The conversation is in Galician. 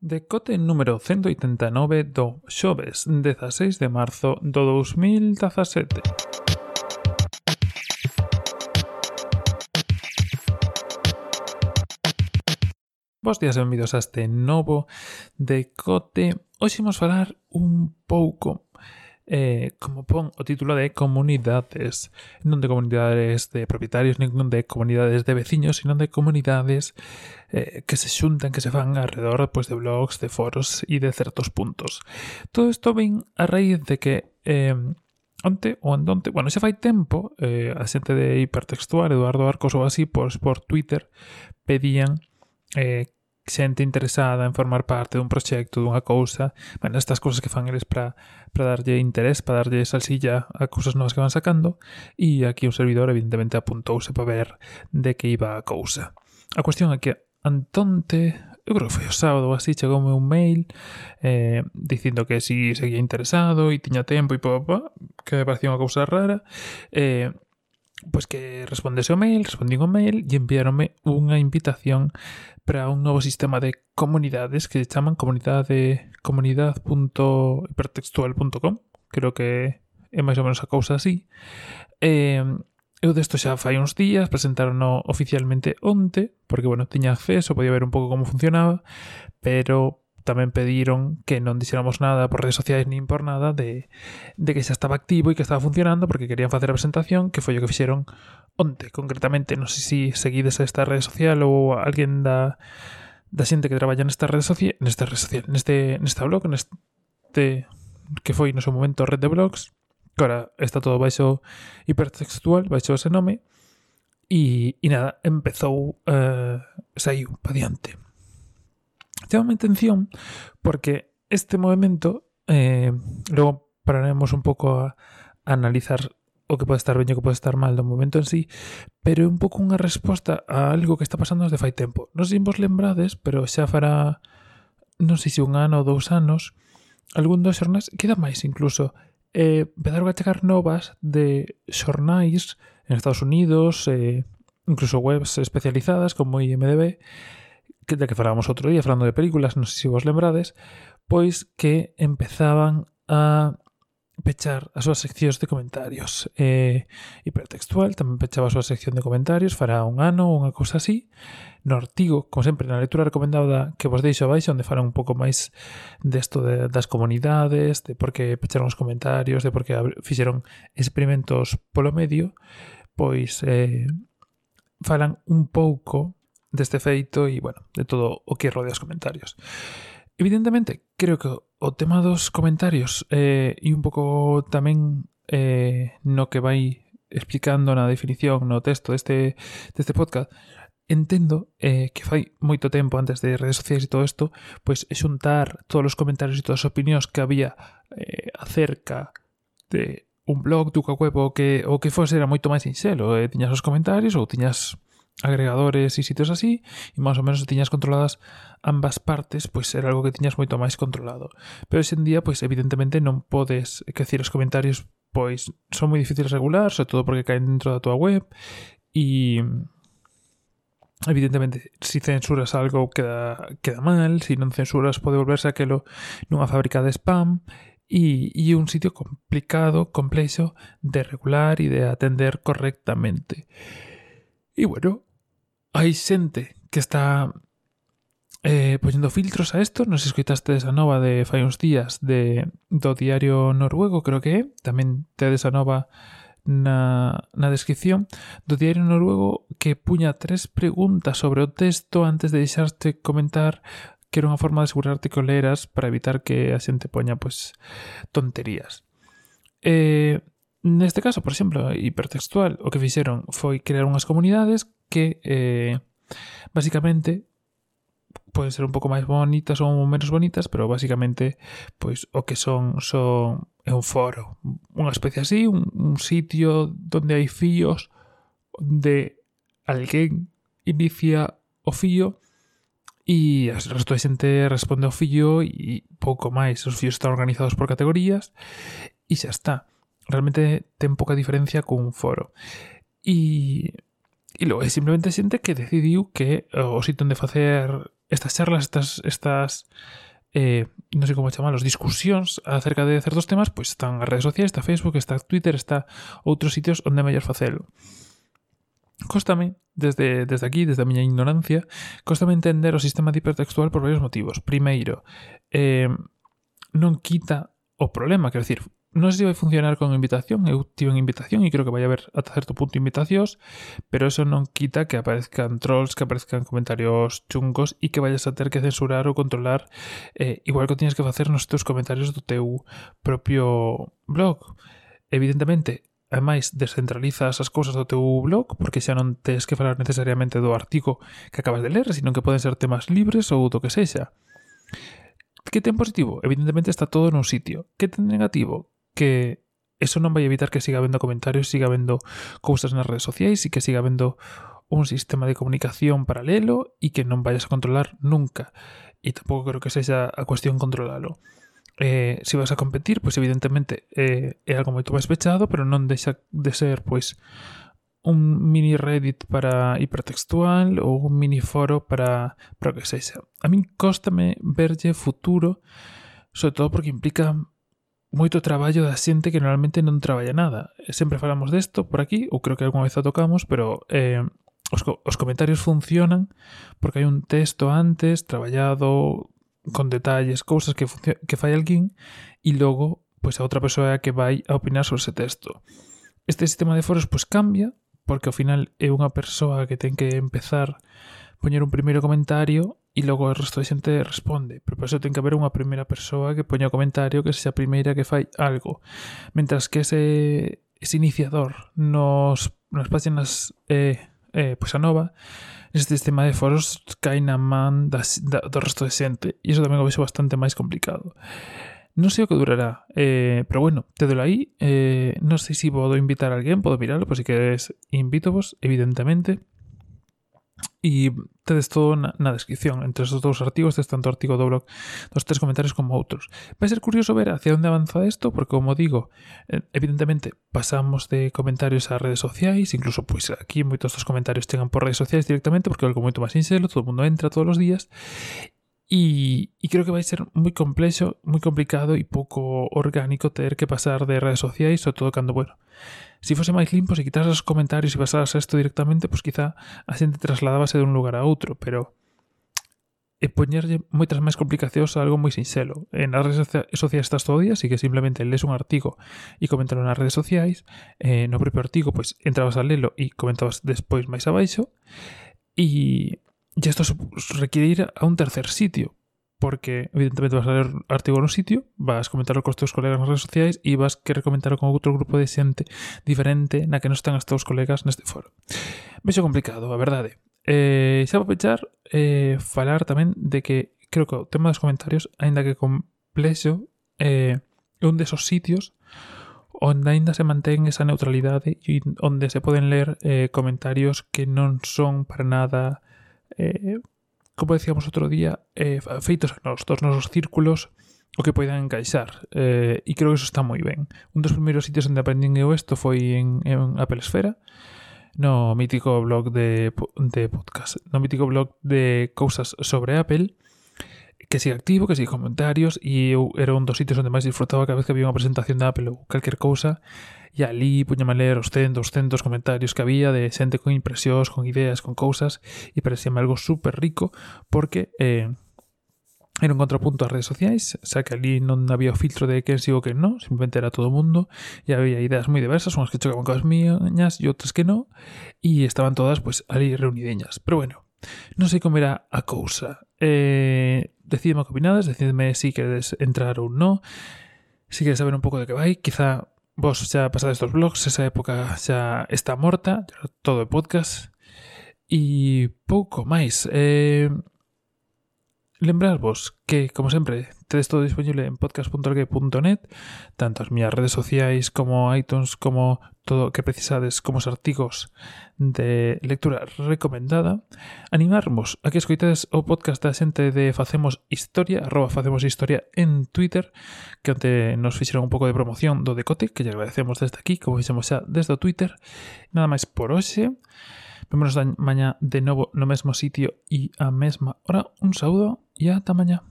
Decote número 189 do xoves 16 de marzo do 2017. Bos días e benvidos a este novo decote. Hoxe imos falar un pouco eh, como pon o título de comunidades, non de comunidades de propietarios, non de comunidades de veciños, sino de comunidades eh, que se xuntan, que se fan alrededor pues, de blogs, de foros e de certos puntos. Todo isto ven a raíz de que eh, onte ou andonte, bueno, xa fai tempo, eh, a xente de Hipertextual, Eduardo Arcos ou así, pois por Twitter pedían eh, xente interesada en formar parte dun proxecto, dunha cousa, bueno, estas cousas que fan eles para para darlle interés, para darlle salsilla a cousas novas que van sacando, e aquí o servidor evidentemente apuntouse para ver de que iba a cousa. A cuestión é que Antonte, eu creo que foi o sábado así, chegoume un mail eh, dicindo que si seguía interesado e tiña tempo e pa, pa, que me parecía unha cousa rara. Eh, Pois que respondese o mail, respondín o mail e enviaronme unha invitación para un novo sistema de comunidades que se chaman comunidade comunidad.hipertextual.com creo que é máis ou menos a cousa así. Eh, Eu desto xa fai uns días, presentaron oficialmente onte, porque, bueno, tiña acceso, podía ver un pouco como funcionaba, pero tamén pediron que non dixéramos nada por redes sociais nin por nada de, de que xa estaba activo e que estaba funcionando porque querían facer a presentación que foi o que fixeron onte. Concretamente non sei se si seguides a esta rede social ou alguén da, da xente que traballa nesta rede social nesta rede social neste, nesta blog neste que foi no seu momento red de blogs que ahora está todo baixo hipertextual baixo ese nome e, e nada empezou eh, uh, saiu pa diante. Chama atención porque este movimento, eh, logo pararemos un pouco a, a analizar o que pode estar ben e o que pode estar mal do momento en sí, pero é un pouco unha resposta a algo que está pasando desde fai tempo. Non sei se vos lembrades, pero xa fará, non sei se un ano ou dous anos, algún dos xornais, queda máis incluso, eh, empezaron a chegar novas de xornais en Estados Unidos, eh, incluso webs especializadas como IMDB, que que falábamos outro día falando de películas, non sei se vos lembrades, pois que empezaban a pechar as súas seccións de comentarios. Eh, hipertextual tamén pechaba a súa sección de comentarios, fará un ano ou unha cousa así. No artigo, como sempre, na lectura recomendada que vos deixo abaixo, onde farán un pouco máis desto de, das comunidades, de por que pecharon os comentarios, de por que fixeron experimentos polo medio, pois eh, falan un pouco deste feito e, bueno, de todo o que rodea os comentarios. Evidentemente, creo que o tema dos comentarios eh, e un pouco tamén eh, no que vai explicando na definición, no texto deste, deste podcast, entendo eh, que fai moito tempo antes de redes sociais e todo isto, pois xuntar todos os comentarios e todas as opinións que había eh, acerca de un blog, do que web, o que, o que fose era moito máis sinxelo. Eh, tiñas os comentarios ou tiñas agregadores e sitios así e máis ou menos tiñas controladas ambas partes, pois era algo que tiñas moito máis controlado. Pero en día, pois evidentemente non podes, que decir, os comentarios pois son moi difíciles de regular, sobre todo porque caen dentro da tua web e evidentemente si censuras algo queda, queda mal, si non censuras pode volverse aquelo nunha fábrica de spam e, e un sitio complicado, complexo de regular e de atender correctamente. E bueno, hai xente que está eh, poñendo filtros a esto. Nos escoitaste esa nova de fai uns días de, do diario noruego, creo que é. Tamén tedes a nova na, na descripción do diario noruego que puña tres preguntas sobre o texto antes de deixarte comentar que era unha forma de asegurarte que o leras para evitar que a xente poña pues, tonterías. Eh, neste caso, por exemplo, hipertextual, o que fixeron foi crear unhas comunidades que eh, basicamente poden ser un pouco máis bonitas ou menos bonitas, pero basicamente pois o que son son é un foro, unha especie así, un, un sitio onde hai fíos onde alguén inicia o fío e o resto de xente responde ao fillo e pouco máis. Os fillos están organizados por categorías e xa está. Realmente ten pouca diferencia cun foro. E E logo, é simplemente xente que decidiu que eh, o sitio onde facer estas charlas, estas, estas eh, non sei como chamalos, discusións acerca de certos temas, pois están as redes sociais, está Facebook, está Twitter, está outros sitios onde é mellor facelo. Cóstame, desde, desde aquí, desde a miña ignorancia, cóstame entender o sistema de hipertextual por varios motivos. Primeiro, eh, non quita o problema, quero dicir, non sei se vai funcionar con invitación, eu tive unha invitación e creo que vai haber ata certo punto invitacións, pero eso non quita que aparezcan trolls, que aparezcan comentarios chungos e que vayas a ter que censurar ou controlar eh, igual que tienes que facer nos teus comentarios do teu propio blog. Evidentemente, ademais descentralizas as cousas do teu blog porque xa non tens que falar necesariamente do artigo que acabas de ler, sino que poden ser temas libres ou do que sexa que ten positivo? Evidentemente está todo nun sitio. Que ten negativo? Que eso non vai evitar que siga vendo comentarios, siga vendo cousas nas redes sociais e que siga vendo un sistema de comunicación paralelo e que non vayas a controlar nunca. E tampouco creo que sexa a cuestión controlalo. Eh, se si vas a competir, pois evidentemente eh, é algo moito máis pechado, pero non deixa de ser pois un mini Reddit para hipertextual ou un mini foro para, para o que sexa. A min cóstame verlle futuro, sobre todo porque implica moito traballo da xente que normalmente non traballa nada. Sempre falamos desto por aquí, ou creo que algunha vez o tocamos, pero eh, os, os comentarios funcionan porque hai un texto antes traballado con detalles, cousas que, que fai alguén e logo pois a outra persoa é a que vai a opinar sobre ese texto. Este sistema de foros pois cambia porque ao final é unha persoa que ten que empezar poñer un primeiro comentario e logo o resto de xente responde. Pero por iso ten que haber unha primeira persoa que poña o comentario que sexa a primeira que fai algo. Mentras que ese, ese iniciador nos, nos páxinas eh, eh, pois a nova, neste sistema de foros cai na man das, da, do resto de xente. E iso tamén o vexo bastante máis complicado. No sé lo que durará, eh, pero bueno, te doy ahí. Eh, no sé si puedo invitar a alguien, puedo mirarlo, pues si queréis, invito vos, evidentemente. Y te des todo en la descripción. Entre esos dos artículos, este es tanto artículo de blog, tres comentarios como otros. Va a ser curioso ver hacia dónde avanza esto, porque como digo, eh, evidentemente pasamos de comentarios a redes sociales, incluso pues aquí muchos de estos comentarios llegan por redes sociales directamente, porque es algo mucho más sincero, todo el mundo entra todos los días. Y, y, creo que va a ser muy complejo, muy complicado y pouco orgánico ter que pasar de redes sociais, sobre todo cando, bueno, si fose máis limpo, se quitas os comentarios e pasaras isto directamente, pois pues quizá a xente trasladábase dun lugar a outro, pero eh, e poñerlle moitas máis complicacións a algo moi sinxelo. En as redes sociais estás todo o día, así que simplemente lees un artigo e comentalo nas redes sociais, eh, no propio artigo, pois entrabas a lelo e comentabas despois máis abaixo, e Y esto requiere ir a un tercer sitio, porque evidentemente vas a leer artigo artículo en un sitio, vas a comentarlo con os teus colegas nas redes sociais e vas querer comentarlo con outro grupo de xente diferente na que non están os teus colegas neste foro. Vexo complicado, eh. Eh, a verdade. Eh, xa vou pechar eh, falar tamén de que creo que o tema dos comentarios, aínda que complexo, eh, é un desos sitios onde aínda se mantén esa neutralidade e onde se poden ler eh, comentarios que non son para nada eh, como decíamos outro día, eh, feitos nos dos nosos círculos o que poidan encaixar. Eh, e creo que eso está moi ben. Un dos primeiros sitios onde aprendín eu isto foi en, en Apple Esfera, no mítico blog de, de podcast, no mítico blog de cousas sobre Apple, que siga activo, que siga comentarios, e eu era un dos sitios onde máis disfrutaba cada vez que había unha presentación de Apple ou calquer cousa, E ali puñame a ler os centos, centos comentarios que había de xente con impresións, con ideas, con cousas e parecíame algo super rico porque eh, era un contrapunto ás redes sociais, xa que ali non había filtro de quen sigo quen non, simplemente era todo o mundo e había ideas moi diversas, unhas que chocaban coas miñas e outras que non e estaban todas pues, ali reunideñas. Pero bueno, Non sei como era a cousa. Eh, decidme opinades, decidme si queredes entrar ou non, si queres saber un pouco de que vai, quizá vos xa pasades dos blogs, esa época xa está morta, todo é podcast, e pouco máis. Eh, Lembrarvos que, como sempre, tedes todo disponible en podcast.org.net, tanto as miñas redes sociais como iTunes, como todo o que precisades como os artigos de lectura recomendada. Animarmos a que escoitades o podcast da xente de Facemos Historia, arroba Facemos Historia en Twitter, que onte nos fixeron un pouco de promoción do decote, que lle agradecemos desde aquí, como fixemos xa desde o Twitter. Nada máis por hoxe. Vémonos mañá de novo no mesmo sitio e a mesma hora. Un saúdo e ata mañá.